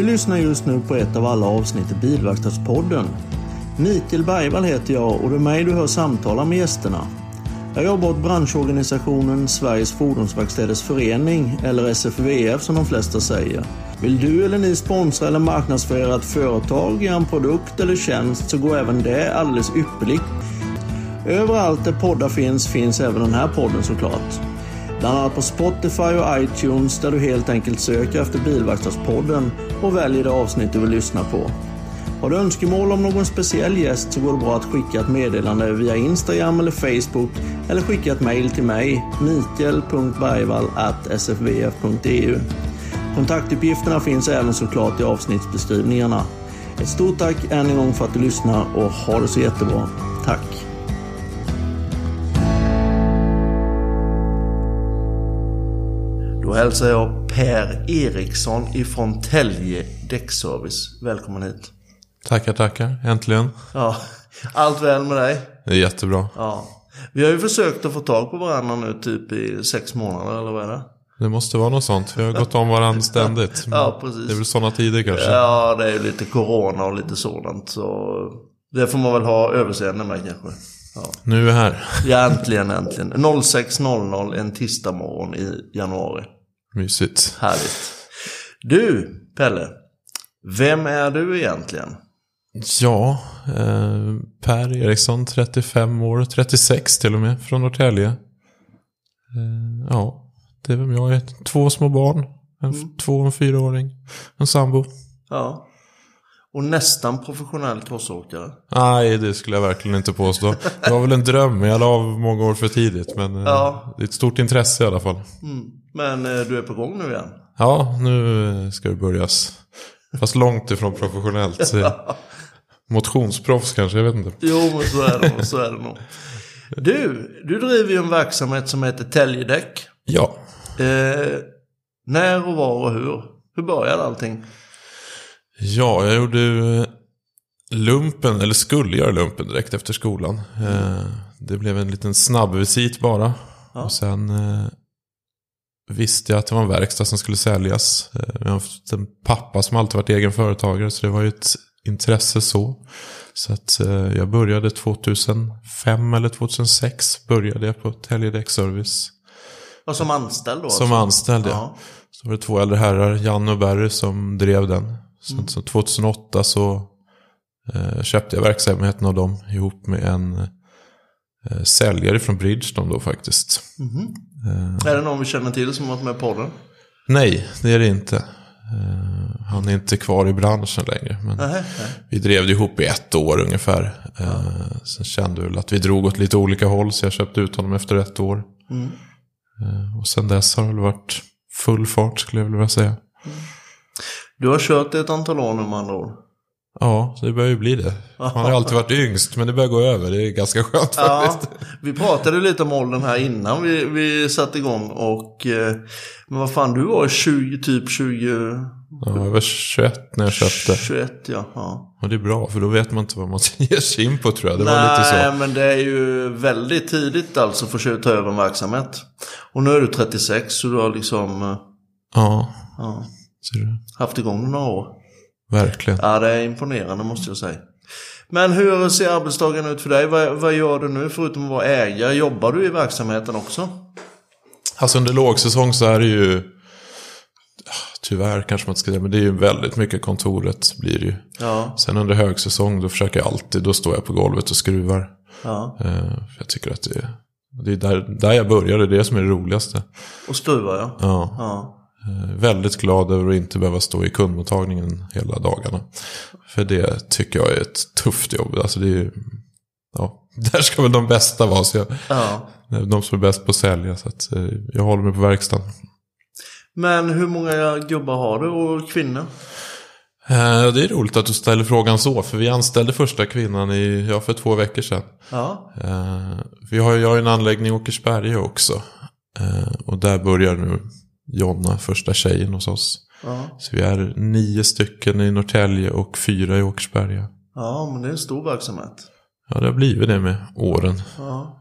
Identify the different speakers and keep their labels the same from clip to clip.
Speaker 1: Du lyssnar just nu på ett av alla avsnitt i Bilverkstadspodden. Mikael Bergvall heter jag och det är mig du hör samtala med gästerna. Jag jobbar åt branschorganisationen Sveriges Fordonsverkstäders Förening, eller SFVF som de flesta säger. Vill du eller ni sponsra eller marknadsföra ett företag, en produkt eller tjänst så går även det alldeles ypperligt. Överallt där poddar finns, finns även den här podden såklart. Bland annat på Spotify och iTunes där du helt enkelt söker efter Bilverkstadspodden och väljer det avsnitt du vill lyssna på. Har du önskemål om någon speciell gäst så går det bra att skicka ett meddelande via Instagram eller Facebook eller skicka ett mail till mig, mikael.bergvall.sfvf.eu. Kontaktuppgifterna finns även såklart i avsnittsbeskrivningarna. Ett stort tack än en gång för att du lyssnar och ha det så jättebra. Tack! Då hälsar jag Per Eriksson ifrån Telge Däckservice. Välkommen hit.
Speaker 2: Tackar, tackar. Äntligen.
Speaker 1: Ja, allt väl med dig?
Speaker 2: Det är jättebra.
Speaker 1: Ja. Vi har ju försökt att få tag på varandra nu typ i sex månader eller vad är det?
Speaker 2: Det måste vara något sånt. Vi har gått om varandra ständigt.
Speaker 1: Ja, precis.
Speaker 2: Det är väl sådana tider kanske.
Speaker 1: Ja, det är ju lite corona och lite sådant. Så det får man väl ha överseende med kanske. Ja.
Speaker 2: Nu är vi här.
Speaker 1: Ja, äntligen, äntligen. 06.00 en tisdag morgon i januari.
Speaker 2: Mysigt.
Speaker 1: Härligt. Du, Pelle. Vem är du egentligen?
Speaker 2: Ja, eh, Per Eriksson, 35 år, 36 till och med, från Norrtälje. Eh, ja, det är vem jag är. Två små barn, en mm. två och en fyraåring, en sambo.
Speaker 1: Ja. Och nästan professionell crossåkare.
Speaker 2: Nej, det skulle jag verkligen inte påstå. Det var väl en dröm, jag la av många år för tidigt. Men eh, ja. det är ett stort intresse i alla fall.
Speaker 1: Mm. Men eh, du är på gång nu igen?
Speaker 2: Ja, nu ska det börjas. Fast långt ifrån professionellt. Motionsproffs kanske, jag vet inte.
Speaker 1: Jo, men så är det. Så är det nog. Du, du driver ju en verksamhet som heter Täljedäck.
Speaker 2: Ja.
Speaker 1: Eh, när och var och hur? Hur började allting?
Speaker 2: Ja, jag gjorde lumpen, eller skulle göra lumpen direkt efter skolan. Eh, det blev en liten snabbvisit bara. Ja. Och sen eh, visste jag att det var en verkstad som skulle säljas. Eh, jag har haft en pappa som alltid varit egen företagare, så det var ju ett intresse så. Så att eh, jag började 2005 eller 2006 började jag på Tälje Däckservice.
Speaker 1: Och som anställd då?
Speaker 2: Som alltså? anställd ja. ja. Så var det två äldre herrar, Janne och Barry, som drev den. Sen så 2008 så eh, köpte jag verksamheten av dem ihop med en eh, säljare från Bridgestone då faktiskt.
Speaker 1: Mm. Eh, är det någon vi känner till som varit med på podden?
Speaker 2: Nej, det är det inte. Uh, han är inte kvar i branschen längre. Men nej, nej. Vi drev det ihop i ett år ungefär. Ja. Uh, sen kände vi att vi drog åt lite olika håll så jag köpte ut honom efter ett år. Mm. Uh, och sen dess har det väl varit full fart skulle jag vilja säga.
Speaker 1: Du har kört ett antal år nu med andra ord.
Speaker 2: Ja, så det börjar ju bli det. Man har alltid varit yngst, men det börjar gå över. Det är ganska skönt ja, faktiskt.
Speaker 1: Vi pratade lite om åldern här innan vi, vi satte igång. Och, eh, men vad fan, du var 20, typ 20...
Speaker 2: Ja, jag var 21 när jag köpte.
Speaker 1: 21, ja. ja.
Speaker 2: Och det är bra, för då vet man inte vad man ska ge sig in på tror jag. Det
Speaker 1: Nej,
Speaker 2: var lite så.
Speaker 1: Men det är ju väldigt tidigt alltså för att ta över en verksamhet. Och nu är du 36, så du har liksom... Eh,
Speaker 2: ja.
Speaker 1: ja. Haft igång några år.
Speaker 2: Verkligen.
Speaker 1: Ja, det är imponerande måste jag säga. Men hur ser arbetsdagen ut för dig? Vad, vad gör du nu förutom att vara ägare? Jobbar du i verksamheten också?
Speaker 2: Alltså under lågsäsong så är det ju Tyvärr kanske man inte ska säga, men det är ju väldigt mycket kontoret blir det ju.
Speaker 1: Ja.
Speaker 2: Sen under högsäsong då försöker jag alltid, då står jag på golvet och skruvar.
Speaker 1: Ja.
Speaker 2: För jag tycker att det är, det är där, där jag började, det är det som är det roligaste.
Speaker 1: Och skruva ja.
Speaker 2: Ja.
Speaker 1: ja.
Speaker 2: Eh, väldigt glad över att inte behöva stå i kundmottagningen hela dagarna. För det tycker jag är ett tufft jobb. Alltså det är, ja, där ska väl de bästa vara. Så jag,
Speaker 1: ja.
Speaker 2: De som är bäst på att sälja. Så att, eh, jag håller mig på verkstaden.
Speaker 1: Men hur många gubbar har du och kvinnor?
Speaker 2: Eh, det är roligt att du ställer frågan så, för vi anställde första kvinnan i, ja, för två veckor sedan.
Speaker 1: Ja.
Speaker 2: Vi har ju en anläggning i Åkersberga också. Och där börjar nu Jonna, första tjejen hos oss.
Speaker 1: Ja.
Speaker 2: Så vi är nio stycken i Norrtälje och fyra i Åkersberga.
Speaker 1: Ja, men det är en stor verksamhet.
Speaker 2: Ja, det har blivit det med åren.
Speaker 1: Ja.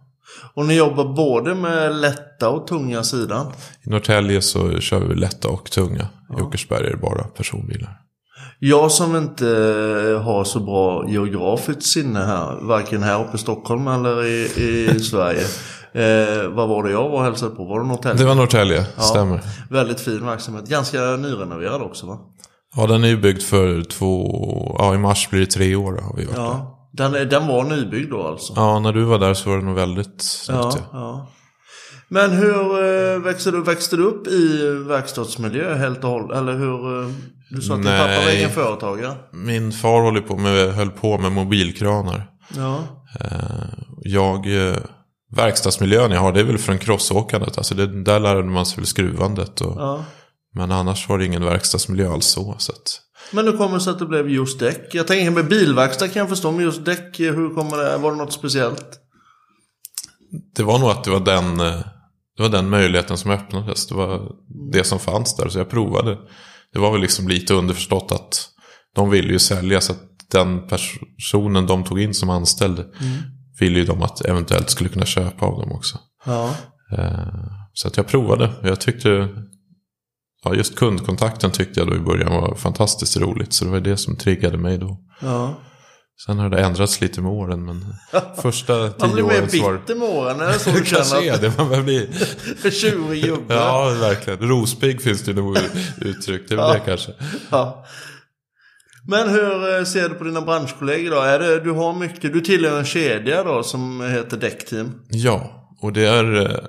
Speaker 1: Och ni jobbar både med lätta och tunga sidan?
Speaker 2: I Norrtälje så kör vi lätta och tunga. I Åkersberga är det bara personbilar.
Speaker 1: Jag som inte har så bra geografiskt sinne här, varken här uppe i Stockholm eller i, i Sverige. Eh, vad var det jag var och hälsade på? Var det Norrtälje?
Speaker 2: Det var Norrtälje, ja, stämmer.
Speaker 1: Väldigt fin verksamhet. Ganska nyrenoverad också va?
Speaker 2: Ja, den är ju byggd för två, ja i mars blir det tre år har vi varit ja.
Speaker 1: Den, den var nybyggd då alltså?
Speaker 2: Ja, när du var där så var den nog väldigt
Speaker 1: ja, ja. Men hur eh, växte, du, växte du upp i verkstadsmiljö helt och hållet? Eller hur? Eh, du sa att din pappa var egen företagare?
Speaker 2: Min far håller på med, höll på med mobilkranar.
Speaker 1: Ja.
Speaker 2: Eh, jag, verkstadsmiljön jag har det är väl från crossåkandet. Alltså det, där lärde man sig väl skruvandet. Och,
Speaker 1: ja.
Speaker 2: Men annars var det ingen verkstadsmiljö alls så. så att...
Speaker 1: Men hur kommer det sig att det blev just däck? Jag tänker med bilverkstad kan jag förstå, men just däck, hur kommer det? Var det något speciellt?
Speaker 2: Det var nog att det var den, det var den möjligheten som öppnades. Det var det som fanns där, så jag provade. Det var väl liksom lite underförstått att de ville ju sälja, så att den personen de tog in som anställd mm. Ville ju de att eventuellt skulle kunna köpa av dem också.
Speaker 1: Ja.
Speaker 2: Eh, så att jag provade. Jag tyckte ja, just kundkontakten tyckte jag då i början var fantastiskt roligt. Så det var det som triggade mig då.
Speaker 1: Ja.
Speaker 2: Sen har det ändrats lite med åren, men första tio åren
Speaker 1: Man blir mer bitter med åren, är det så du
Speaker 2: kanske är det, man börjar bli...
Speaker 1: Tjurig gubbe.
Speaker 2: Ja, verkligen. Rospigg finns det nog uttryck, det är ja. det kanske.
Speaker 1: Ja. Men hur eh, ser du på dina branschkollegor då? Är det, du har mycket, du tillhör en kedja då som heter Däckteam?
Speaker 2: Ja, och det är eh,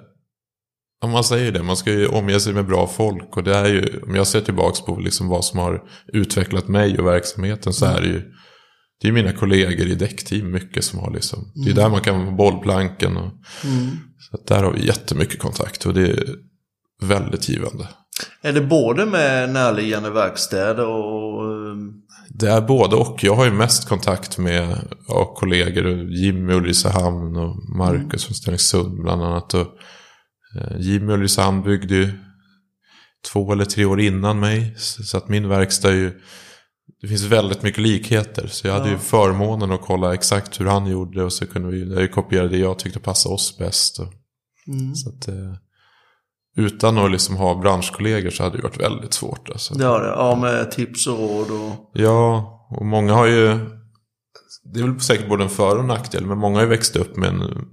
Speaker 2: om man säger det, man ska ju omge sig med bra folk. Och det är ju, om jag ser tillbaka på liksom vad som har utvecklat mig och verksamheten så är det ju det är mina kollegor i däckteam mycket som har liksom. Mm. Det är där man kan vara bollplanken. Och,
Speaker 1: mm.
Speaker 2: så där har vi jättemycket kontakt och det är väldigt givande.
Speaker 1: Är det både med närliggande verkstäder och...
Speaker 2: Det är både och. Jag har ju mest kontakt med ja, kollegor. Jimmy Ulricehamn och Marcus mm. från Stenungsund bland annat. Och, Eh, Jimmy Ulricehamn byggde ju två eller tre år innan mig. Så att min verkstad är ju... Det finns väldigt mycket likheter. Så jag hade ja. ju förmånen att kolla exakt hur han gjorde. Och så kunde vi jag kopiera det jag tyckte passade oss bäst.
Speaker 1: Mm.
Speaker 2: Så att, eh, utan att liksom ha branschkollegor så hade det varit väldigt svårt. Alltså.
Speaker 1: Ja, det, ja, med tips och råd och...
Speaker 2: Ja, och många har ju... Det är väl säkert både en för och nackdel. Men många har ju växt upp med en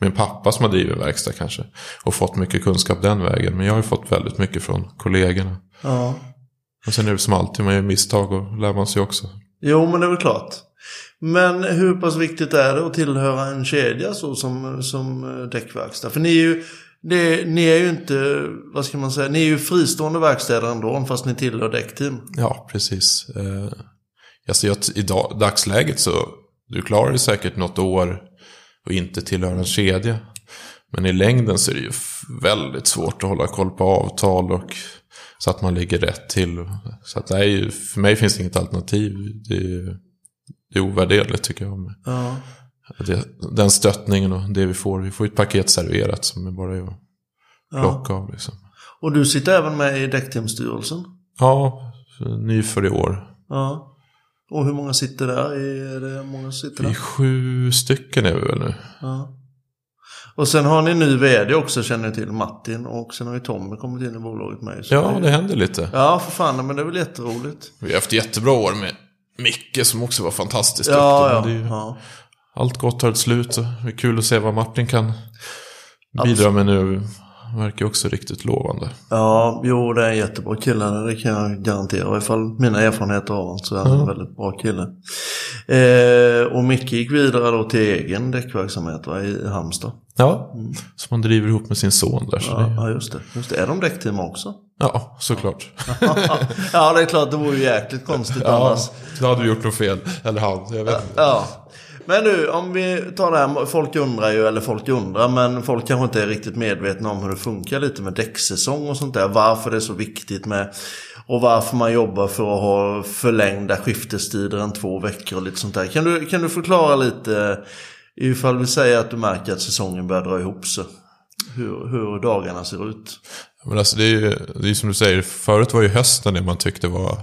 Speaker 2: min pappa som har drivit verkstad kanske. Och fått mycket kunskap den vägen. Men jag har ju fått väldigt mycket från kollegorna.
Speaker 1: Ja.
Speaker 2: Och sen är det som alltid, man gör misstag och lär man sig också.
Speaker 1: Jo, men det är väl klart. Men hur pass viktigt är det att tillhöra en kedja så som, som däckverkstad? För ni är ju, det, ni är ju inte, vad ska man säga, ni är ju fristående verkstäder ändå, fast ni tillhör däckteam.
Speaker 2: Ja, precis. Eh, alltså, jag, I dag, dagsläget så, du klarar det säkert något år och inte tillhör en kedja. Men i längden så är det ju väldigt svårt att hålla koll på avtal och så att man ligger rätt till. Så att det är ju, för mig finns det inget alternativ. Det är, det är ovärderligt tycker jag.
Speaker 1: Ja.
Speaker 2: Det, den stöttningen och det vi får. Vi får ett paket serverat som är bara att plocka ja. av. Liksom.
Speaker 1: Och du sitter även med i däckteamstyrelsen?
Speaker 2: Ja, ny för i år.
Speaker 1: Ja. Och hur många sitter där? Är det många sitter där?
Speaker 2: Vi är sju stycken är vi väl nu.
Speaker 1: Ja. Och sen har ni ny vd också känner jag till, Martin. Och sen har ju Tommy kommit in i bolaget med.
Speaker 2: Ja, det, det händer lite.
Speaker 1: Ja, för fan, men det är väl jätteroligt.
Speaker 2: Vi har haft jättebra år med Micke som också var fantastiskt
Speaker 1: ja,
Speaker 2: duktig.
Speaker 1: Ja, ju, ja.
Speaker 2: Allt gott har ett slut. Det är kul att se vad Martin kan bidra med nu. Verkar också riktigt lovande.
Speaker 1: Ja, jo det är en jättebra kille. Det kan jag garantera. I alla fall mina erfarenheter av honom så är han mm. en väldigt bra kille. Eh, och Micke gick vidare då till egen däckverksamhet va, i Halmstad.
Speaker 2: Ja, mm. som han driver ihop med sin son där.
Speaker 1: Ja, det... ja just, det. just det. Är de däckteam också?
Speaker 2: Ja, såklart.
Speaker 1: ja, det är klart. Det vore ju jäkligt konstigt
Speaker 2: ja, annars. Då hade du gjort något fel. Eller han, jag vet
Speaker 1: inte. Ja. Men du, om vi tar det här, folk undrar ju, eller folk undrar, men folk kanske inte är riktigt medvetna om hur det funkar lite med däcksäsong och sånt där. Varför det är så viktigt med, och varför man jobbar för att ha förlängda skiftestider än två veckor och lite sånt där. Kan du, kan du förklara lite, ifall vi säger att du märker att säsongen börjar dra ihop sig, hur, hur dagarna ser ut?
Speaker 2: Men alltså det är ju det är som du säger, förut var ju hösten det man tyckte var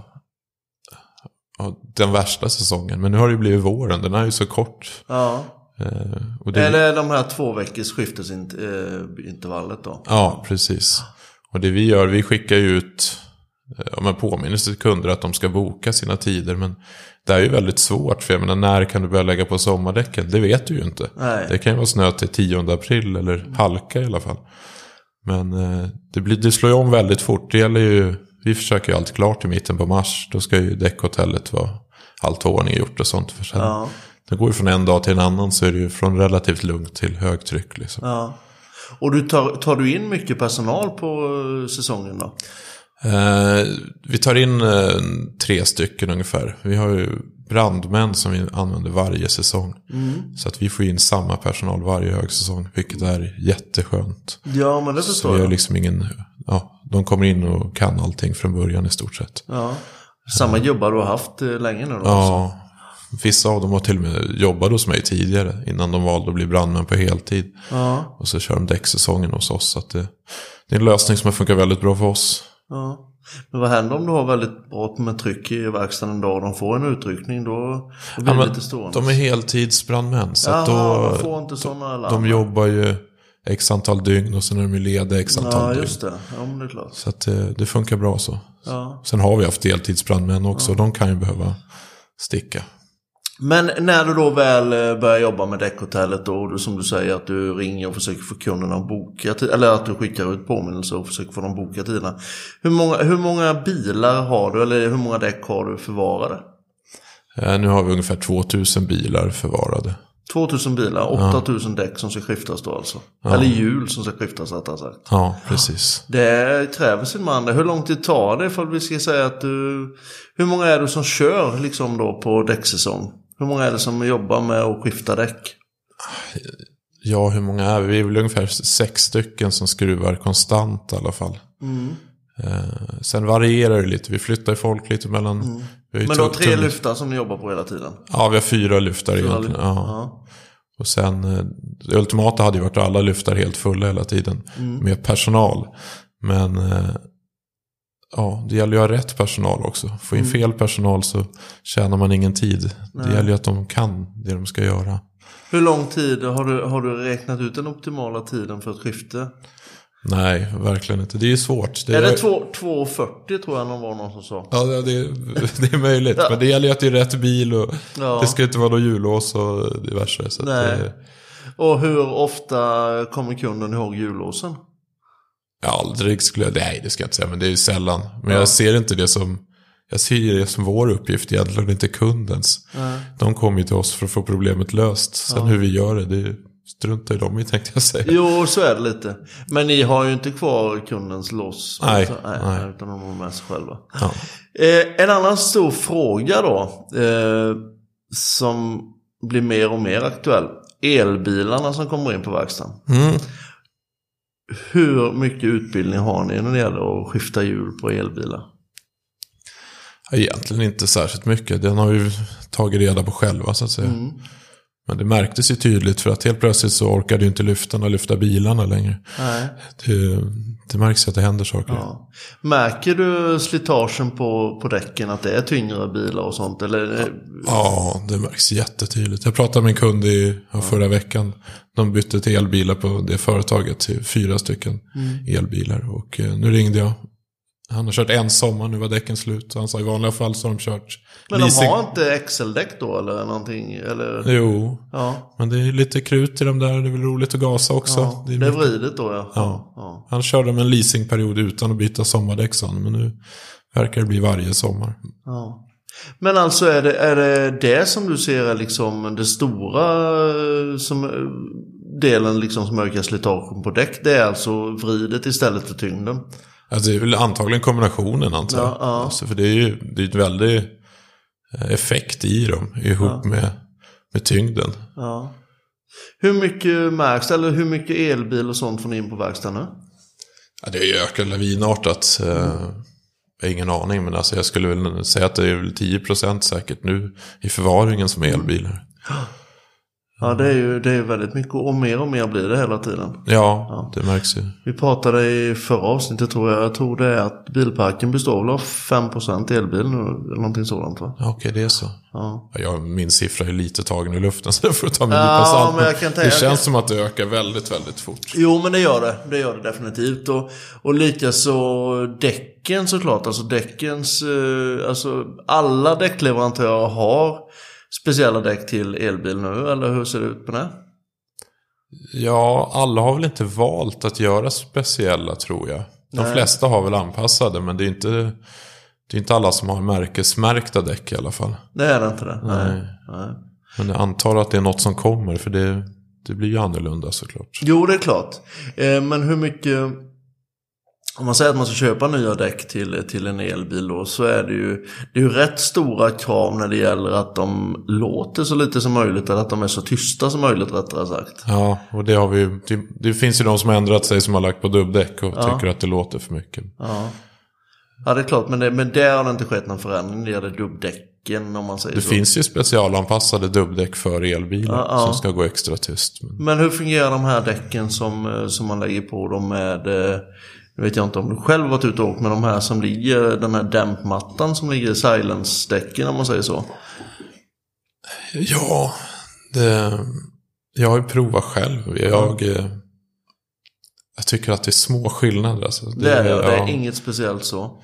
Speaker 2: den värsta säsongen. Men nu har det ju blivit våren, den är ju så kort.
Speaker 1: Ja.
Speaker 2: Eh,
Speaker 1: det... Eller de här två veckors skiftesintervallet då.
Speaker 2: Ja, precis. Och det vi gör, vi skickar ju ut ja, men påminnelse till kunder att de ska boka sina tider. Men det är ju väldigt svårt. För jag menar, när kan du börja lägga på sommardäcken? Det vet du ju inte.
Speaker 1: Nej.
Speaker 2: Det kan ju vara snö till 10 april eller halka i alla fall. Men eh, det, blir, det slår ju om väldigt fort. Det gäller ju, vi försöker ju allt klart i mitten på mars. Då ska ju däckhotellet vara allt ordning gjort och sånt. För sen,
Speaker 1: Ja.
Speaker 2: Det går ju från en dag till en annan så är det ju från relativt lugnt till högtryck. Liksom.
Speaker 1: Ja. Och du tar, tar du in mycket personal på eh, säsongen då?
Speaker 2: Eh, vi tar in eh, tre stycken ungefär. Vi har ju brandmän som vi använder varje säsong. Så att vi får in samma personal varje högsäsong. Vilket är jätteskönt.
Speaker 1: Ja, men det
Speaker 2: Så
Speaker 1: förstår
Speaker 2: vi har
Speaker 1: jag.
Speaker 2: liksom ingen, de kommer in och kan allting från början i stort sett.
Speaker 1: Ja. Samma jobbar du har haft eh, länge nu då? också?
Speaker 2: Ja, vissa av dem har till och med jobbat hos mig tidigare. Innan de valde att bli brandmän på heltid.
Speaker 1: Ja.
Speaker 2: Och så kör de däcksäsongen hos oss. Så det, det är en lösning som har funkat väldigt bra för oss.
Speaker 1: ja. Men vad händer om du har väldigt bra med tryck i verkstaden en dag och de får en utryckning? Då, då blir
Speaker 2: Ja,
Speaker 1: det lite stående.
Speaker 2: de är heltidsbrandmän. Så
Speaker 1: Jaha,
Speaker 2: då,
Speaker 1: de får inte sådana larm?
Speaker 2: de jobbar ju x antal dygn och sen är de ju lediga x antal
Speaker 1: Ja,
Speaker 2: dygn.
Speaker 1: just det. Ja, men det är klart.
Speaker 2: Så att det, det funkar bra så.
Speaker 1: Ja.
Speaker 2: Sen har vi haft deltidsbrandmän också. De kan ju behöva sticka.
Speaker 1: Men när du då väl eh, börjar jobba med däckhotellet då, och du, som du säger att du ringer och försöker få kunderna att boka, eller att du skickar ut påminnelser och försöker få dem att boka tiderna. Hur många, hur många bilar har du, eller hur många däck har du förvarade?
Speaker 2: Eh, nu har vi ungefär 2000 bilar förvarade.
Speaker 1: 2000 bilar, 8000 däck som ska skiftas då alltså. Eller hjul som ska skiftas rättare sagt.
Speaker 2: Ja, precis.
Speaker 1: Det kräver sin man. Hur lång tid tar det för att vi ska säga att du... Hur många är du som kör liksom då på däcksäsong? Hur många är det som jobbar med att skifta däck?
Speaker 2: Ja, hur många är vi? Vi är väl ungefär sex stycken som skruvar konstant i alla fall.
Speaker 1: Mm.
Speaker 2: Eh, sen varierar det lite. Vi flyttar folk lite mellan...
Speaker 1: Mm. Men du har tre lyftar som ni jobbar på hela tiden?
Speaker 2: Ja, vi har fyra lyftar
Speaker 1: Fyra
Speaker 2: egentligen.
Speaker 1: lyftar,
Speaker 2: Ja. Och sen, eh, det ultimata hade ju varit att alla lyftar helt fulla hela tiden.
Speaker 1: Mm.
Speaker 2: Med personal. Men eh, ja, det gäller ju att ha rätt personal också. Få
Speaker 1: Mm.
Speaker 2: in fel personal så tjänar man ingen tid. Det gäller ju att de kan det de ska göra.
Speaker 1: Hur lång tid har du, har du räknat ut den optimala tiden för ett skifte?
Speaker 2: Nej, verkligen inte. Det är ju svårt.
Speaker 1: Är det två- 2.40 tror jag någon var någon som sa.
Speaker 2: Ja, det, det, det är möjligt. Men det gäller ju att det är rätt bil och
Speaker 1: Ja.
Speaker 2: det ska inte vara något jullås och diverse. Så
Speaker 1: Nej.
Speaker 2: det,
Speaker 1: Och hur ofta kommer kunden ihåg jullåsen?
Speaker 2: aldrig skulle jag... Nej, det ska jag inte säga. Men det är ju sällan. Men jag ser inte det som... Jag ser det som vår uppgift egentligen, inte kundens. De kommer ju till oss för att få problemet löst. Sen hur vi gör det, det struntar ju de i tänkte jag säga.
Speaker 1: Jo, så är det lite. Men ni har ju inte kvar kundens lås.
Speaker 2: Nej,
Speaker 1: Utan,
Speaker 2: nej.
Speaker 1: utan de har med sig själva.
Speaker 2: Ja.
Speaker 1: Eh, en annan stor fråga då. Eh, som blir mer och mer aktuell. Elbilarna som kommer in på verkstaden.
Speaker 2: Mm.
Speaker 1: Hur mycket utbildning har ni när det gäller att skifta hjul på elbilar?
Speaker 2: Egentligen inte särskilt mycket. Den har vi tagit reda på själva så att säga.
Speaker 1: Mm.
Speaker 2: Men det märktes ju tydligt för att helt plötsligt så orkade ju inte lyftarna lyfta bilarna längre.
Speaker 1: Nej.
Speaker 2: Det, det märks att det händer saker.
Speaker 1: Ja. Märker du slitagen på, på däcken att det är tyngre bilar och sånt? Eller,
Speaker 2: Ja, det märks jättetydligt. Jag pratade med en kund i, förra veckan. De bytte till elbilar på det företaget till fyra stycken
Speaker 1: Mm.
Speaker 2: elbilar. Och eh, nu ringde jag. Han har kört en sommar, nu var däcken slut. Han sa i vanliga fall så har de kört
Speaker 1: men de har inte XL-däck då eller någonting? Eller?
Speaker 2: Jo,
Speaker 1: Ja,
Speaker 2: men det är lite krut i de där. Det är väl roligt att gasa också.
Speaker 1: ja.
Speaker 2: Det är
Speaker 1: det är
Speaker 2: mycket-
Speaker 1: vridet då ja.
Speaker 2: Ja.
Speaker 1: ja.
Speaker 2: Han körde med en leasingperiod utan att byta sommardäck han, Men nu verkar det bli varje sommar.
Speaker 1: Ja. Men alltså är det, är det det som du ser är liksom det stora eh, som, eh, delen liksom som ökar slitagen på däck? Det är alltså vridet istället för tyngden?
Speaker 2: Alltså det är väl antagligen kombinationen antar jag.
Speaker 1: Ja, ja.
Speaker 2: Alltså, för det är ju det är ett väldigt eh, effekt i dem ihop med, med tyngden.
Speaker 1: Ja. Hur mycket märks eller hur mycket elbil och sånt får ni in på verkstaden nu?
Speaker 2: Ja, det ökat lavinartat. Eh, jag har ingen aning, men alltså jag skulle väl säga att det är väl 10% säkert nu i förvaringen som är elbilar.
Speaker 1: Ja, det är ju det är väldigt mycket och mer och mer blir det hela tiden.
Speaker 2: Ja, ja. det märks ju.
Speaker 1: Vi pratade i förra avsnittet tror jag. Jag tror det är att bilparken består väl av 5% elbil nu. Eller någonting sådant va?
Speaker 2: Ja, okej det är så.
Speaker 1: Ja.
Speaker 2: Ja, min siffra är lite tagen i luften så det får du ta med
Speaker 1: Ja,
Speaker 2: salt.
Speaker 1: men jag kan tänka-
Speaker 2: Det känns som att det ökar väldigt, väldigt fort.
Speaker 1: Jo men det gör det. Det gör det definitivt. Och, och likaså däcken såklart. Alltså däckens... Eh, alltså alla däckleverantörer har speciella däck till elbil nu. Eller hur ser det ut på det?
Speaker 2: Ja, alla har väl inte valt att göra speciella tror jag. De
Speaker 1: Nej.
Speaker 2: flesta har väl anpassade, men det är inte, det är inte alla som har märkesmärkta däck i alla fall.
Speaker 1: Det är det inte det?
Speaker 2: Nej.
Speaker 1: Nej.
Speaker 2: Men jag antar att det är något som kommer, för det, det blir ju annorlunda såklart.
Speaker 1: Jo, det är klart. Eh, men hur mycket... Om man säger att man ska köpa nya däck till, till en elbil då, så är det ju, det är ju rätt stora krav när det gäller att de låter så lite som möjligt, eller att de är så tysta som möjligt rättare sagt.
Speaker 2: Ja, och det har vi ju. Det, det finns ju de som har ändrat sig som har lagt på dubbdäck och tycker att det låter för mycket.
Speaker 1: Ja, ja det är klart, men, det, men där har det inte skett någon förändring när det gäller dubbdäcken om man säger
Speaker 2: Det
Speaker 1: så.
Speaker 2: finsk ju specialanpassade dubbdäck för elbilar
Speaker 1: Ja, ja.
Speaker 2: som ska gå extra tyst. Men...
Speaker 1: Men hur fungerar de här däcken som, eh, som man lägger på dem med, eh, nu vet jag inte om du själv varit ute och åkt med de här som ligger, den här dämpmattan som ligger i silence-däcken om man säger så.
Speaker 2: Ja, det, jag har ju provat själv. Jag, eh, jag tycker att det är små skillnader. Alltså.
Speaker 1: Det är det, det är
Speaker 2: ja,
Speaker 1: inget speciellt så.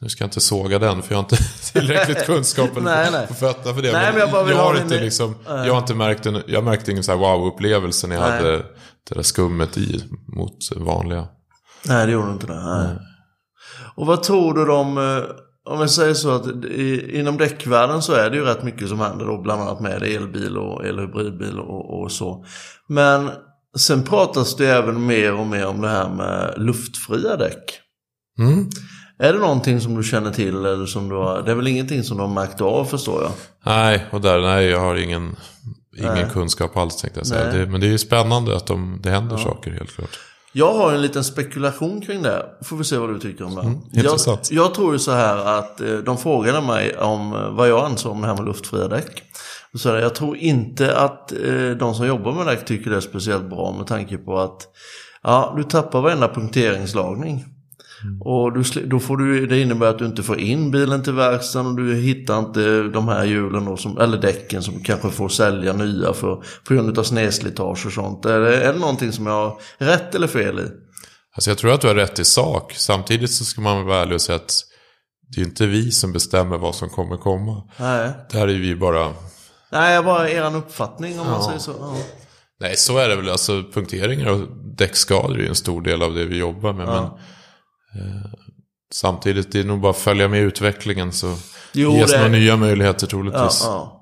Speaker 2: Nu ska jag inte såga den för jag har inte tillräckligt kunskap
Speaker 1: Nej, nej.
Speaker 2: på fötterna för det.
Speaker 1: Nej,
Speaker 2: men
Speaker 1: jag bara
Speaker 2: jag,
Speaker 1: ha
Speaker 2: har
Speaker 1: din-
Speaker 2: inte liksom, jag har inte märkt en, jag märkte ingen så här wow-upplevelse när jag
Speaker 1: Nej.
Speaker 2: hade det där skummet i mot vanliga.
Speaker 1: Nej, det gjorde inte det. Nej. Och vad tror du om, eh, om jag säger så att i, inom däckvärlden så är det ju rätt mycket som händer då, bland annat med elbil och elhybridbil och, och så. Men sen pratas det även mer och mer om det här med luftfria däck.
Speaker 2: Mm.
Speaker 1: Är det någonting som du känner till eller som du har, det är väl ingenting som du har märkt av förstår jag?
Speaker 2: Nej, och där, nej, jag har ingen, ingen
Speaker 1: Nej.
Speaker 2: kunskap alls tänkte jag säga. Det, men det är ju spännande att de, det händer saker helt klart.
Speaker 1: Jag har en liten spekulation kring det. Får vi se vad du tycker om det. jag,
Speaker 2: Mm, intressant.
Speaker 1: jag tror ju så här att eh, de frågade mig om eh, vad jag ansåg om det här med luftfria däck. Jag, jag tror inte att eh, de som jobbar med däck tycker det är speciellt bra med tanke på att ja, du tappar varenda punkteringslagning. Och du, då får du, det innebär att du inte får in bilen till verkstaden och du hittar inte de här hjulen som, eller däcken som kanske får sälja nya för på grund av snedslitage och sånt. Är det, är det någonting som jag har rätt eller fel i?
Speaker 2: Alltså jag tror att du har rätt i sak. Samtidigt så ska man vara ärlig och säga att det är inte vi som bestämmer vad som kommer komma.
Speaker 1: Nej,
Speaker 2: Där är vi bara...
Speaker 1: Nej jag bara er uppfattning om man säger så. Ja.
Speaker 2: Nej, så är det väl. Alltså punkteringar och däckskador är ju en stor del av det vi jobbar med. Men eh, samtidigt, det är nog bara att följa med utvecklingen så
Speaker 1: Jo,
Speaker 2: ges
Speaker 1: det-
Speaker 2: några nya möjligheter
Speaker 1: Ja,
Speaker 2: troligtvis.
Speaker 1: ja.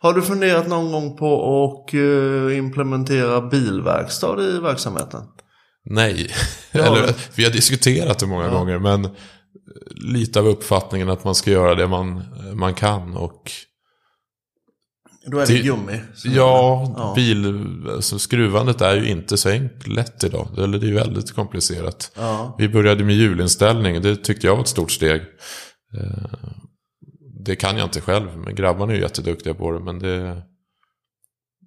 Speaker 1: Har du funderat någon gång på att eh, implementera bilverkstad i verksamheten?
Speaker 2: Nej,
Speaker 1: Ja.
Speaker 2: Eller, vi har diskuterat det många gånger. Men eh, lite av uppfattningen att man ska göra det man, man kan. Och
Speaker 1: Då är det,
Speaker 2: Det-
Speaker 1: gummi.
Speaker 2: Ja,
Speaker 1: ja.
Speaker 2: bil, alltså skruvandet är ju inte så enkelt lätt idag. Eller det är ju väldigt komplicerat.
Speaker 1: Ja.
Speaker 2: Vi började med hjulinställning, det tyckte jag var ett stort steg. Eh, Det kan jag inte själv, men grabbarna är ju jätteduktiga på det. Men det...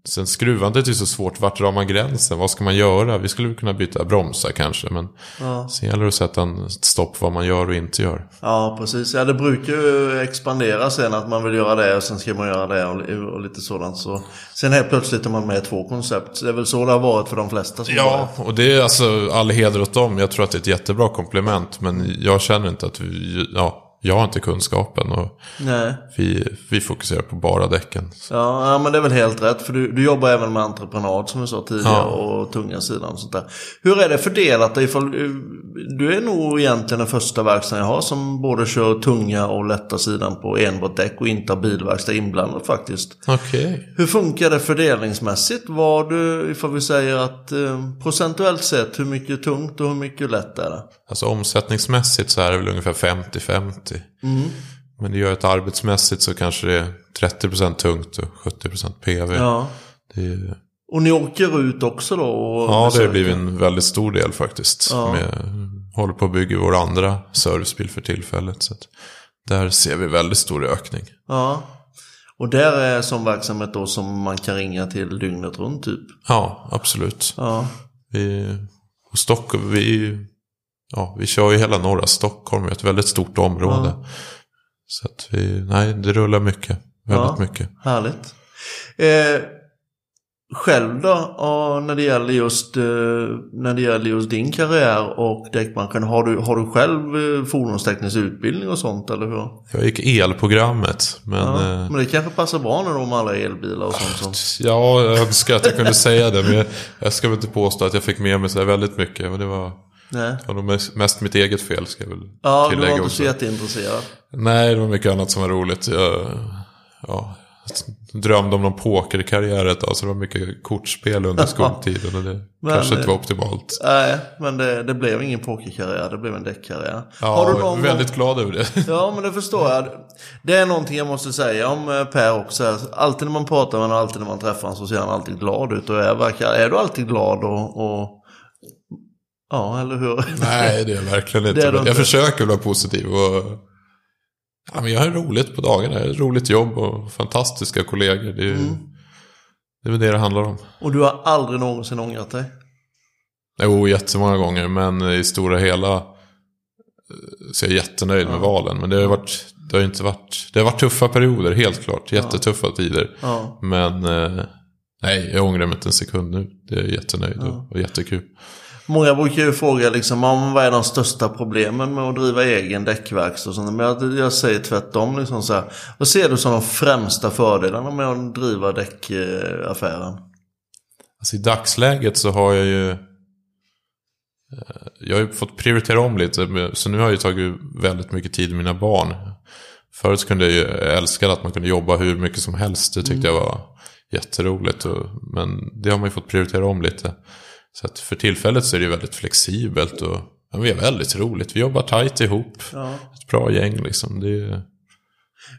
Speaker 2: Sen skruvandet är så svårt, vart drar man gränsen? Vad ska man göra? Vi skulle kunna byta bromsar kanske, men
Speaker 1: Ja.
Speaker 2: sen gäller det att sätta en stopp vad man gör och inte gör.
Speaker 1: ja, precis. Ja, det brukar ju expandera sen att man vill göra det och sen ska man göra det och, och lite sådant. Så. Sen helt plötsligt är man med i två koncept. Det är väl så det har varit för de flesta som
Speaker 2: Ja, och det är alltså all heder åt dem. Jag tror att det är ett jättebra komplement. Men jag känner inte att vi, ja, jag har inte kunskapen. Och
Speaker 1: Nej.
Speaker 2: vi, vi fokuserar på bara däcken.
Speaker 1: Ja, ja, men det är väl helt rätt. För du, du jobbar även med entreprenad som vi sa tidigare
Speaker 2: Ja.
Speaker 1: och tunga sidan och sånt där. Hur är det fördelat ifall, Du är nog egentligen den första verkstaden jag har som både kör tunga och lätta sidan på enbart däck och inte har bilverkstad inblandat faktiskt.
Speaker 2: Okej.
Speaker 1: Hur funkar det fördelningsmässigt? Vad du, ifall vi säger att eh, procentuellt sett hur mycket tungt och hur mycket lätt är det?
Speaker 2: Alltså omsättningsmässigt så är det väl ungefär 50-50. Men det gör att arbetsmässigt så kanske det är 30% tungt och 70% PV.
Speaker 1: Ja.
Speaker 2: Det är,
Speaker 1: Och ni åker ut också då? Och
Speaker 2: ja, det
Speaker 1: besöker?
Speaker 2: blivit en väldigt stor del faktiskt.
Speaker 1: Ja.
Speaker 2: Med, håller på att bygga vår andra servicebil för tillfället. Så där ser vi väldigt stor ökning.
Speaker 1: Ja. Och där är som verksamhet då som man kan ringa till dygnet runt typ?
Speaker 2: Ja, absolut.
Speaker 1: Ja.
Speaker 2: Vi, och Stockholm, vi, ja, vi kör ju hela norra Stockholm, ett väldigt stort område.
Speaker 1: Ja.
Speaker 2: Så att vi, nej, det rullar mycket. Väldigt
Speaker 1: Ja.
Speaker 2: mycket.
Speaker 1: Härligt. Eh, själv då, ja, när, det gäller just, eh, när det gäller just din karriär och däckbranschen, har du, har du själv eh, fordonsteknisk utbildning och sånt eller hur?
Speaker 2: Jag gick elprogrammet, men...
Speaker 1: Ja,
Speaker 2: eh,
Speaker 1: men det kanske passar bra nu då med alla elbilar och sånt. Som,
Speaker 2: Ja, jag önskar att jag kunde säga det. Men jag, jag ska väl inte påstå att jag fick med mig så väldigt mycket. Men det var,
Speaker 1: nej.
Speaker 2: det var nog mest, mitt eget fel, ska jag väl
Speaker 1: Ja, du
Speaker 2: tillägga
Speaker 1: var inte
Speaker 2: också.
Speaker 1: så jätteintresserad.
Speaker 2: Nej, det var mycket annat som var roligt. Jag, ja, drömde om någon pokerkarriär ett tag, så det var mycket kortspel under skoltiden. Och det
Speaker 1: Men,
Speaker 2: kanske inte var
Speaker 1: eh,
Speaker 2: optimalt.
Speaker 1: Nej, men det, det blev ingen pokerkarriär, det blev en däckkarriär.
Speaker 2: Ja,
Speaker 1: har du någon
Speaker 2: väldigt glad över det.
Speaker 1: Ja, men det förstår jag. Det är någonting jag måste säga om eh, Per också. Alltid när man pratar med honom, alltid när man träffar honom så ser han alltid glad ut. Och är, verkar, är du alltid glad och, och... Ja, eller hur?
Speaker 2: Nej, det är jag verkligen inte. Men jag
Speaker 1: inte.
Speaker 2: försöker vara positiv. Och, ja, men jag har roligt på dagarna. Jag har roligt jobb och fantastiska kollegor. Det är,
Speaker 1: Mm.
Speaker 2: det är väl det det handlar om.
Speaker 1: Och du har aldrig någonsin ångrat dig?
Speaker 2: Jo, jättemånga gånger. Men i stora hela eh, så är jag jättenöjd med valen. Men det har varit, det har inte varit, det har varit tuffa perioder, helt klart. Jättetuffa tider.
Speaker 1: Ja.
Speaker 2: Men eh, nej, jag ångrar mig inte en sekund nu. Det är jättenöjd och, och jättekul.
Speaker 1: Många brukar ju fråga liksom, om vad är de största problemen med att driva egen däckverkstad och sånt. Men jag, jag säger tvärtom. Liksom så här, vad ser du som de främsta fördelarna med att driva däckaffären?
Speaker 2: Alltså i dagsläget så har jag ju... eh, Jag har ju fått prioritera om lite. Så nu har jag ju tagit väldigt mycket tid med mina barn. Förut kunde jag ju jag älskade att man kunde jobba hur mycket som helst. Det tyckte jag var jätteroligt. Och, men det har man ju fått prioritera om lite. Så att för tillfället så är det väldigt flexibelt. Och ja, vi har väldigt roligt. Vi jobbar tajt ihop.
Speaker 1: Ja.
Speaker 2: Ett bra gäng liksom. Det är,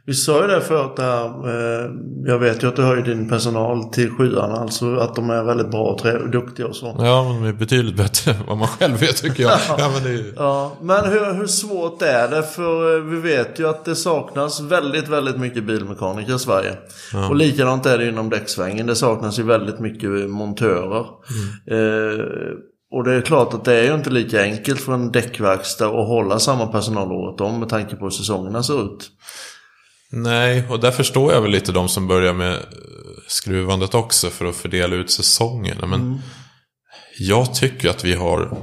Speaker 1: Vi sa ju det förut, det här, eh, jag vet ju att du höjer din personal till skyarna, alltså att de är väldigt bra och duktiga och så.
Speaker 2: ja, men de är betydligt bättre än vad man själv är tycker jag. Ja, men det
Speaker 1: Ja, men hur, hur svårt är det? För eh, vi vet ju att det saknas väldigt, väldigt mycket bilmekaniker i Sverige. Och likadant är det inom däcksvängen. Det saknas ju väldigt mycket montörer. Eh, och det är klart att det är ju inte lika enkelt för en däckverkstad att hålla samma personal året om med tanke på hur säsongerna ser ut.
Speaker 2: Nej, och där förstår jag väl lite de som börjar med eh, skruvandet också för att fördela ut säsongerna. Men jag tycker att vi har,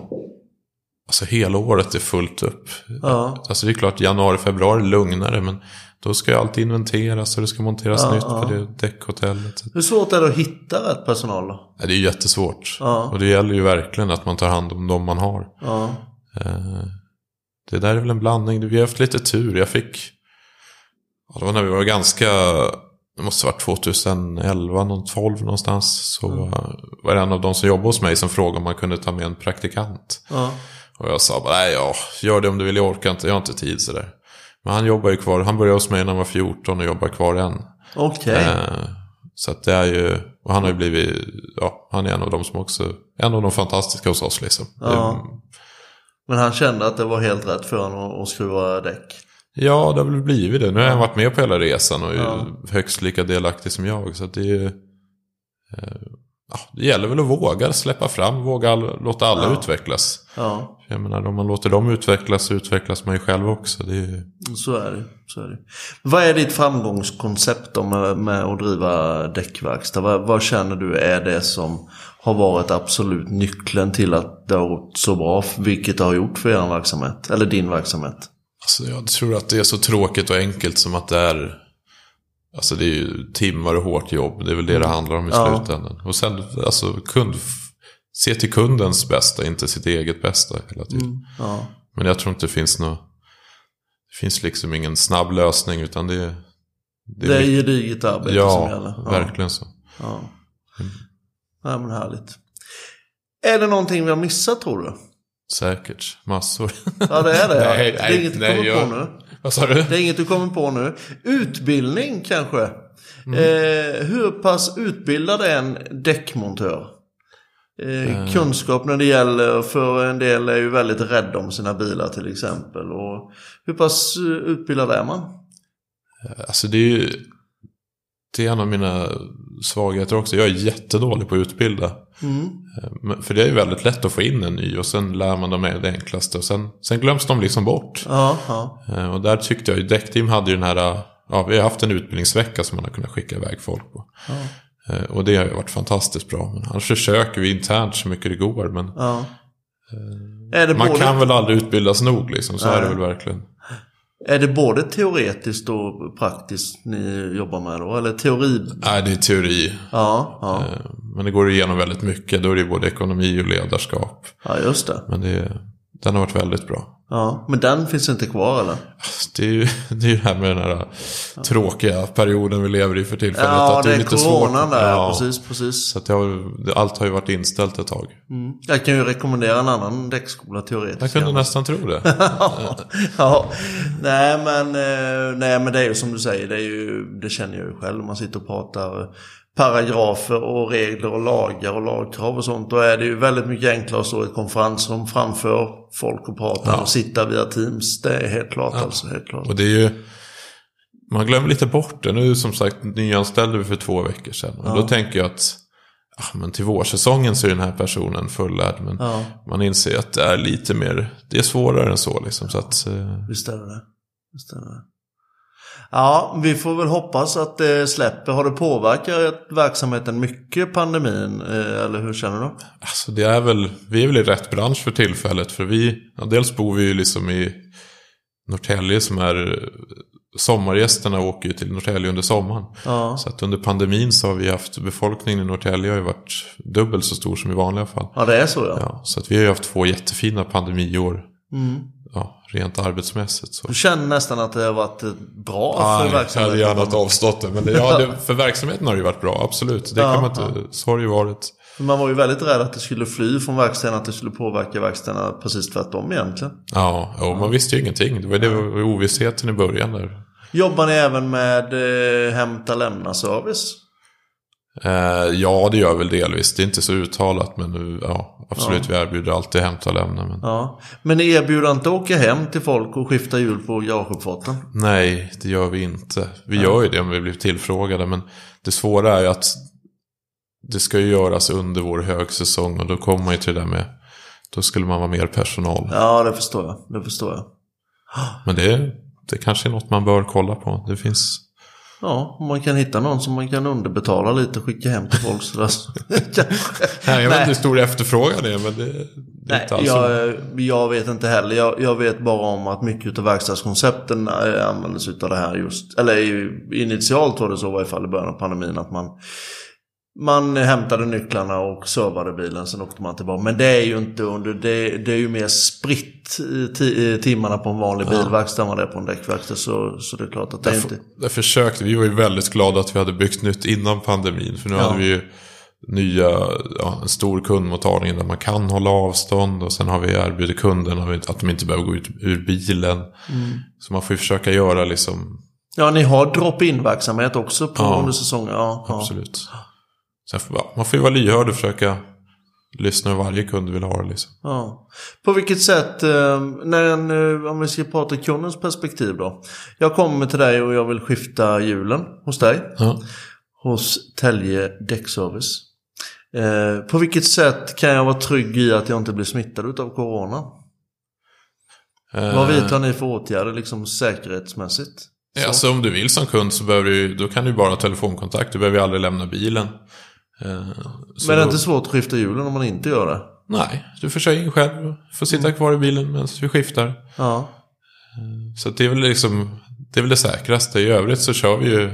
Speaker 2: alltså hela året är fullt upp.
Speaker 1: Ja.
Speaker 2: Alltså det är klart, januari, februari är lugnare, men då ska ju alltid inventeras och det ska monteras
Speaker 1: Ja,
Speaker 2: nytt
Speaker 1: ja.
Speaker 2: på det däckhotellet.
Speaker 1: Hur svårt är det att hitta rätt personal då?
Speaker 2: Ja, det är ju jättesvårt.
Speaker 1: Ja.
Speaker 2: Och det gäller ju verkligen att man tar hand om de man har. Eh, Det där är väl en blandning. Vi har haft lite tur. Jag fick... Ja, det var när vi var ganska... Det måste ha varit 2011, någon 12 någonstans. Så eh, var det en av de som jobbade hos mig som frågade om man kunde ta med en praktikant.
Speaker 1: Ja.
Speaker 2: Och jag sa bara, nej ja, gör det om du vill, jag orkar inte, jag har inte tid sådär. Men han jobbar ju kvar, han började hos mig när han var 14 och jobbar kvar än.
Speaker 1: Okej.
Speaker 2: Eh, Så att det är ju, och han har ju blivit, ja, han är en av de som också, en av de fantastiska hos oss liksom.
Speaker 1: Ja. Men han kände att det var helt rätt för honom att skruva däck.
Speaker 2: Ja, det har väl blivit det. Nu har han varit med på hela resan och är
Speaker 1: Ja.
Speaker 2: högst lika delaktig som jag. Så det är eh, Ja, det gäller väl att våga släppa fram, våga låta alla
Speaker 1: Ja.
Speaker 2: utvecklas.
Speaker 1: Ja,
Speaker 2: Jag menar, om man låter dem utvecklas så utvecklas man ju själv också. Det är
Speaker 1: så är det. Så är det. Vad är ditt framgångskoncept då med, med att driva däckverkstad? Vad, vad känner du är det som har varit absolut nyckeln till att det har gått så bra? Vilket det har gjort för er verksamhet? Eller din verksamhet?
Speaker 2: Alltså, jag tror att det är så tråkigt och enkelt som att det är... Alltså det är ju timmar och hårt jobb. Det är väl det det handlar om i
Speaker 1: Ja.
Speaker 2: slutändan. Och sen, alltså kund... Se till kundens bästa, inte sitt eget bästa hela tiden.
Speaker 1: Ja.
Speaker 2: Men jag tror inte det finns något... Det finns liksom ingen snabb lösning utan det är...
Speaker 1: Det är
Speaker 2: mycket-
Speaker 1: gediget arbete som
Speaker 2: Ja,
Speaker 1: gäller. Ja.
Speaker 2: verkligen så.
Speaker 1: Ja. ja, men härligt. Är det någonting vi har missat tror du?
Speaker 2: Säkert. Massor.
Speaker 1: Ja, det är det.
Speaker 2: Nej,
Speaker 1: det är
Speaker 2: nej,
Speaker 1: inget du
Speaker 2: nej,
Speaker 1: kommer
Speaker 2: jag-
Speaker 1: på nu.
Speaker 2: Vad sa du?
Speaker 1: Det är inget du kommer på nu. Utbildning kanske?
Speaker 2: Mm.
Speaker 1: Eh, hur pass utbildad är en däckmontör? Eh, kunskap när det gäller, för en del är ju väldigt rädda om sina bilar till exempel. Och hur pass eh, utbildad är man?
Speaker 2: Alltså det är ju... det är en av mina svagheter också. Jag är jättedålig på att utbilda.
Speaker 1: Mm.
Speaker 2: Eh, För det är ju väldigt lätt att få in en ny och sen lär man dem det enklaste. Och sen, sen glöms de liksom bort.
Speaker 1: Ja, ja.
Speaker 2: Eh, Och där tyckte jag ju, Däckteam hade ju den här, eh, ja vi har haft en utbildningsvecka som man har kunnat skicka iväg folk på. Eh, Och det har ju varit fantastiskt bra. Men annars försöker vi internt så mycket det går. Men
Speaker 1: ja.
Speaker 2: Man
Speaker 1: både,
Speaker 2: kan väl aldrig utbildas nog liksom, så är det väl verkligen.
Speaker 1: Är det både teoretiskt och praktiskt ni jobbar med då? Eller teori?
Speaker 2: Nej, det är teori.
Speaker 1: Ja, ja,
Speaker 2: Eh, Men det går igenom väldigt mycket. Då är det både ekonomi och ledarskap.
Speaker 1: ja just det.
Speaker 2: Men det, den har varit väldigt bra.
Speaker 1: Ja, men den finns inte kvar eller?
Speaker 2: Det är ju det, är ju det här med den här tråkiga perioden vi lever i för tillfället.
Speaker 1: Ja,
Speaker 2: att
Speaker 1: det är
Speaker 2: lite
Speaker 1: coronan
Speaker 2: svårt.
Speaker 1: där.
Speaker 2: Ja,
Speaker 1: Precis, precis.
Speaker 2: Så det har, det- allt har ju varit inställt ett tag.
Speaker 1: Mm. Jag kan ju rekommendera en annan däckskola teoretiskt.
Speaker 2: Jag kunde nästan tro det.
Speaker 1: ja, nej men, eh, nej men det är ju som du säger, det, är ju, det känner jag ju själv. Man sitter och pratar paragrafer och regler och lagar och lagkrav och sånt. Då är det ju väldigt mycket enklare att stå i ett konferensrum framför folk och prata och sitta via Teams. Det är helt klart alltså, helt klart.
Speaker 2: Och det är ju... Man glömmer lite bort det. Nu som sagt nyanställde vi för två veckor sedan. Och då tänker jag att ja, men till vårsäsongen så är den här personen fullärd. Men
Speaker 1: Ja,
Speaker 2: man inser att det är lite mer, det är svårare än så liksom. Så att, eh,
Speaker 1: visst är det. Visst är det. Ja, vi får väl hoppas att det släpper. Har det påverkat verksamheten mycket, pandemin? Eh, Eller hur känner du?
Speaker 2: Alltså det är väl, vi är väl i rätt bransch för tillfället. För vi, ja, dels bor vi ju liksom i Norrtälje som är, sommargästerna åker ju till Norrtälje under sommaren.
Speaker 1: Ja,
Speaker 2: Så att under pandemin så har vi haft, befolkningen i Norrtälje har ju varit dubbelt så stor som i vanliga fall.
Speaker 1: ja det är så ja.
Speaker 2: Ja, så att vi har ju haft två jättefina pandemiår.
Speaker 1: Mm.
Speaker 2: Ja, rent arbetsmässigt. Så.
Speaker 1: Du känner nästan att det har varit eh, bra för
Speaker 2: Nej, jag hade
Speaker 1: verksamheten?
Speaker 2: gärna avstått det. Men det, ja, det, för verksamheten har det ju varit bra, absolut. Det
Speaker 1: Ja,
Speaker 2: kan man inte, så har det ju varit.
Speaker 1: Man var ju väldigt rädd att det skulle fly från verkstäderna, att det skulle påverka verkstäderna precis tvärtom egentligen.
Speaker 2: Ja, och man visste ju ingenting. Det var det var ovissheten i början där.
Speaker 1: Jobbar ni även med eh, hämta lämna service?
Speaker 2: Eh, ja, det gör väl delvis. Det är inte så uttalat, men nu, ja, absolut. Vi erbjuder alltid hämta och lämna. Men
Speaker 1: Ja. Men ni erbjuder inte att åka hem till folk och skifta hjul på garageuppfarten?
Speaker 2: nej, det gör vi inte. Vi gör ju det om vi blir tillfrågade, men det svåra är ju att det ska ju göras under vår högsäsong och då kommer man ju till det där med, då skulle man vara mer personal.
Speaker 1: Ja, det förstår jag. Det förstår jag.
Speaker 2: Men det, det kanske är något man bör kolla på. Det finns...
Speaker 1: Ja, om man kan hitta någon som man kan underbetala lite och skicka hem till folk sådär.
Speaker 2: Nej, jag vet inte hur stor efterfrågan är, men det, det är
Speaker 1: Nej,
Speaker 2: inte alls så.
Speaker 1: jag, jag vet inte heller. Jag, jag vet bara om att mycket av verkstadskoncepten eh, användes utav det här just. Eller initialt var det så i varje fall i början av pandemin att man man hämtade nycklarna och servade bilen, sen åkte man tillbaka. Men det är ju inte under, det, det är ju mer spritt i ti, i timmarna på en vanlig bilverkstad än vad det är på en däckverkstad. Så, så det är klart att det är inte...
Speaker 2: Där försökte, vi var ju väldigt glada att vi hade byggt nytt innan pandemin. För nu
Speaker 1: Ja.
Speaker 2: hade vi ju nya, ja, en stor kundmottagning där man kan hålla avstånd. Och sen har vi erbjudit kunderna att de inte behöver gå ut ur bilen.
Speaker 1: Mm.
Speaker 2: Så man får ju försöka göra liksom,
Speaker 1: Ja, ni har drop-in verksamhet också på
Speaker 2: Ja.
Speaker 1: under säsongen. Ja, ja.
Speaker 2: Sen får, ja, man får ju vara lyhörd och försöka lyssna hur varje kund vill ha det liksom.
Speaker 1: Ja. På vilket sätt, eh, när en, eh, om vi ska prata kundens perspektiv då. Jag kommer till dig och jag vill skifta hjulen hos dig.
Speaker 2: Ja.
Speaker 1: Hos Tälje Däckservice. Eh, på vilket sätt kan jag vara trygg i att jag inte blir smittad av corona? Vad
Speaker 2: Eh,
Speaker 1: vidtar ni för åtgärder liksom säkerhetsmässigt?
Speaker 2: Ja, Alltså om du vill som kund så behöver du, då kan du bara ha telefonkontakt. Du behöver aldrig lämna bilen. Eh, så
Speaker 1: Men det är inte svårt att skifta hjulen om man inte gör det?
Speaker 2: Nej, du får köra in själv. Får sitta
Speaker 1: Mm.
Speaker 2: kvar i bilen medan vi skiftar.
Speaker 1: Ja.
Speaker 2: Så att det är väl liksom, det är väl det säkraste. I övrigt så kör vi ju,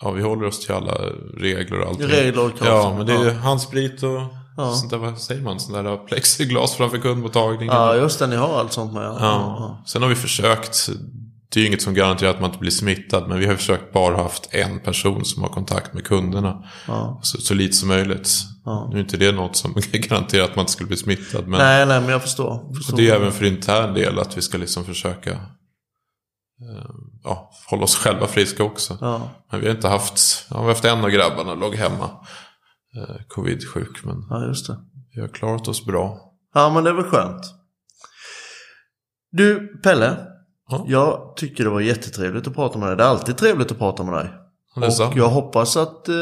Speaker 2: ja vi håller oss till alla regler och allting.
Speaker 1: Regler och krav.
Speaker 2: Ja, men det är ju handsprit och
Speaker 1: Ja.
Speaker 2: sånt där, vad säger man, sånt där plexiglas framför kundmottagningen.
Speaker 1: ja, just det. Ni har allt sånt med. Ja.
Speaker 2: Ja. Sen har vi försökt, det är ju inget som garanterar att man inte blir smittad, men vi har försökt bara haft en person som har kontakt med kunderna.
Speaker 1: Ja.
Speaker 2: Så, så lite som möjligt.
Speaker 1: Ja.
Speaker 2: Nu är inte det något som garanterar att man inte skulle bli smittad, men
Speaker 1: Nej, nej, men jag förstår. förstår.
Speaker 2: och det är även för intern del att vi ska liksom försöka eh, ja, hålla oss själva friska också.
Speaker 1: Ja.
Speaker 2: Men vi har inte haft, ja, vi har haft en av grabbarna låg hemma, eh, covid-sjuk, men
Speaker 1: ja, just det.
Speaker 2: vi har klarat oss bra.
Speaker 1: Ja, men det är väl skönt. Du, Pelle.
Speaker 2: Ja.
Speaker 1: Jag tycker det var jättetrevligt att prata med dig. Det är alltid trevligt att prata med dig. Och jag hoppas att eh,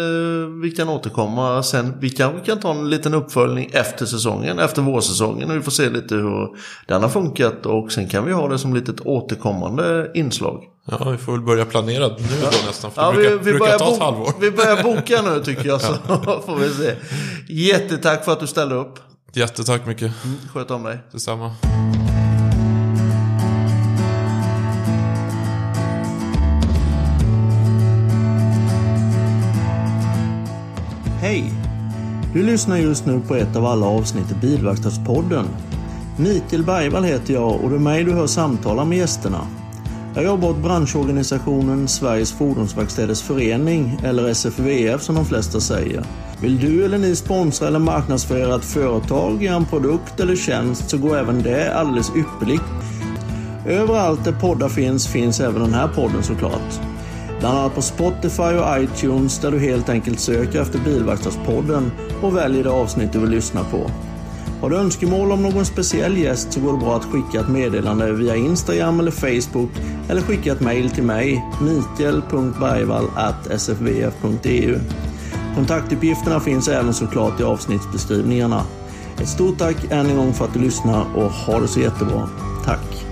Speaker 1: vi kan återkomma sen. Vi kanske kan ta en liten uppföljning efter säsongen, efter vårsäsongen. Och vi får se lite hur den har funkat. Och sen kan vi ha det som litet återkommande inslag.
Speaker 2: Ja, vi får väl börja planera nu då nästan. För ja, det brukar, vi, vi brukar ta ett halvår.
Speaker 1: Vi börjar boka nu tycker jag. Så får vi se. Jättetack för att du ställde upp.
Speaker 2: Jättetack mycket.
Speaker 1: Mm, sköt om dig.
Speaker 2: Detsamma.
Speaker 1: Hej! Du lyssnar just nu på ett av alla avsnitt i Bilverkstadspodden. Mikael Bergvall heter jag och det är mig du hör samtala med gästerna. Jag jobbar åt branschorganisationen Sveriges Fordonsverkstäders Förening, eller SFVF som de flesta säger. Vill du eller ni sponsra eller marknadsföra ett företag, en produkt eller tjänst så går även det alldeles ypperligt. Överallt där poddar finns, finns även den här podden såklart. Bland annat på Spotify och iTunes där du helt enkelt söker efter Bilverkstadspodden och väljer det avsnitt du vill lyssna på. Har du önskemål om någon speciell gäst så går det bra att skicka ett meddelande via Instagram eller Facebook eller skicka ett mail till mig, mikael.bergvall.sfvf.eu. Kontaktuppgifterna finns även såklart i avsnittsbeskrivningarna. Ett stort tack än en gång för att du lyssnar och ha det så jättebra. Tack!